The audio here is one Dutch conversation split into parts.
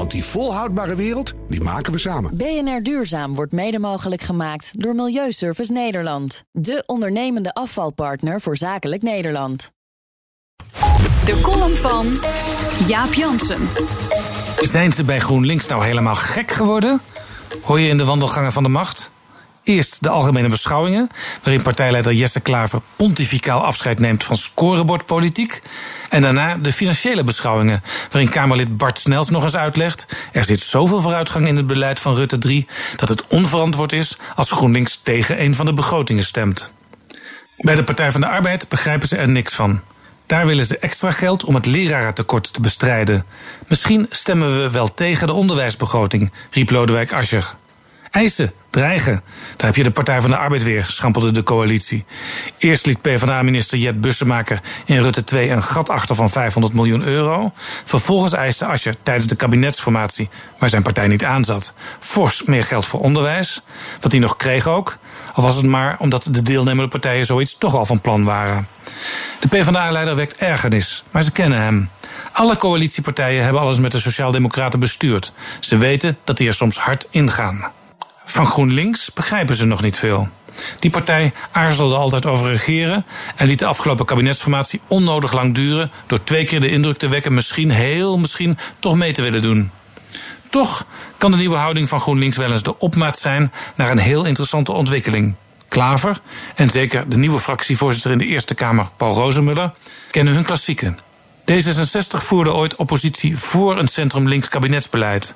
Want die volhoudbare wereld, die maken we samen. BNR Duurzaam wordt mede mogelijk gemaakt door Milieuservice Nederland. De ondernemende afvalpartner voor zakelijk Nederland. De column van Jaap Jansen. Zijn ze bij GroenLinks nou helemaal gek geworden? Hoor je in de wandelgangen van de macht? Eerst de algemene beschouwingen, waarin partijleider Jesse Klaver pontificaal afscheid neemt van scorebordpolitiek. En daarna de financiële beschouwingen, waarin Kamerlid Bart Snels nog eens uitlegt: er zit zoveel vooruitgang in het beleid van Rutte 3 dat het onverantwoord is als GroenLinks tegen een van de begrotingen stemt. Bij de Partij van de Arbeid begrijpen ze er niks van. Daar willen ze extra geld om het lerarentekort te bestrijden. Misschien stemmen we wel tegen de onderwijsbegroting, riep Lodewijk Asscher. Eisen, dreigen. Daar heb je de Partij van de Arbeid weer, schampelde de coalitie. Eerst liet PvdA-minister Jet Bussemaker in Rutte 2 een gat achter van 500 miljoen euro. Vervolgens eiste Asscher tijdens de kabinetsformatie, waar zijn partij niet aanzat, fors meer geld voor onderwijs. Wat hij nog kreeg ook. Al was het maar omdat de deelnemende partijen zoiets toch al van plan waren. De PvdA-leider wekt ergernis, maar ze kennen hem. Alle coalitiepartijen hebben alles met de Sociaaldemocraten bestuurd. Ze weten dat die er soms hard ingaan. Van GroenLinks begrijpen ze nog niet veel. Die partij aarzelde altijd over regeren en liet de afgelopen kabinetsformatie onnodig lang duren door twee keer de indruk te wekken misschien, heel misschien, toch mee te willen doen. Toch kan de nieuwe houding van GroenLinks wel eens de opmaat zijn naar een heel interessante ontwikkeling. Klaver en zeker de nieuwe fractievoorzitter in de Eerste Kamer, Paul Rozemuller, kennen hun klassieken. D66 voerde ooit oppositie voor een centrum-links kabinetsbeleid.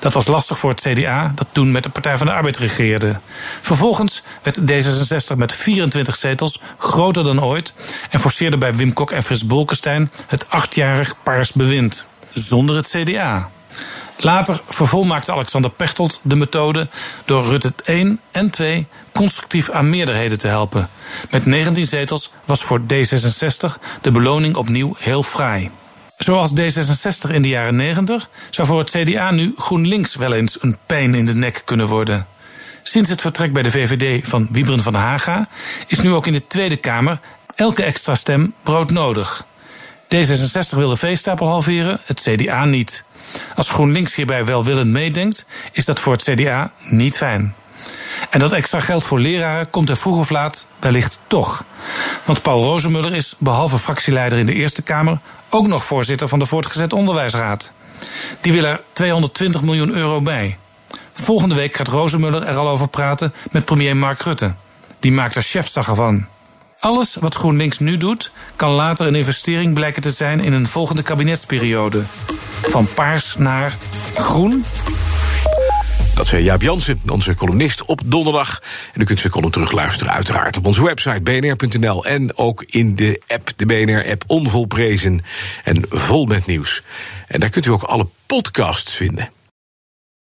Dat was lastig voor het CDA, dat toen met de Partij van de Arbeid regeerde. Vervolgens werd D66 met 24 zetels groter dan ooit en forceerde bij Wim Kok en Frits Bolkestein het achtjarig paars bewind. Zonder het CDA. Later vervolmaakte Alexander Pechtold de methode door Rutte 1 en 2 constructief aan meerderheden te helpen. Met 19 zetels was voor D66 de beloning opnieuw heel fraai. Zoals D66 in de jaren 90 zou voor het CDA nu GroenLinks wel eens een pijn in de nek kunnen worden. Sinds het vertrek bij de VVD van Wiebren van Haga is nu ook in de Tweede Kamer elke extra stem broodnodig. D66 wil de veestapel halveren, het CDA niet. Als GroenLinks hierbij welwillend meedenkt, is dat voor het CDA niet fijn. En dat extra geld voor leraren komt er vroeg of laat wellicht toch. Want Paul Rozemuller is, behalve fractieleider in de Eerste Kamer, ook nog voorzitter van de Voortgezet Onderwijsraad. Die wil er 220 miljoen euro bij. Volgende week gaat Rozemuller er al over praten met premier Mark Rutte. Die maakt er chefzagger van. Alles wat GroenLinks nu doet, kan later een investering blijken te zijn in een volgende kabinetsperiode. Van paars naar groen. Dat zei Jaap Jansen, onze columnist op donderdag. En u kunt zijn column terugluisteren uiteraard op onze website bnr.nl... en ook in de app, de BNR-app onvolprezen en vol met nieuws. En daar kunt u ook alle podcasts vinden.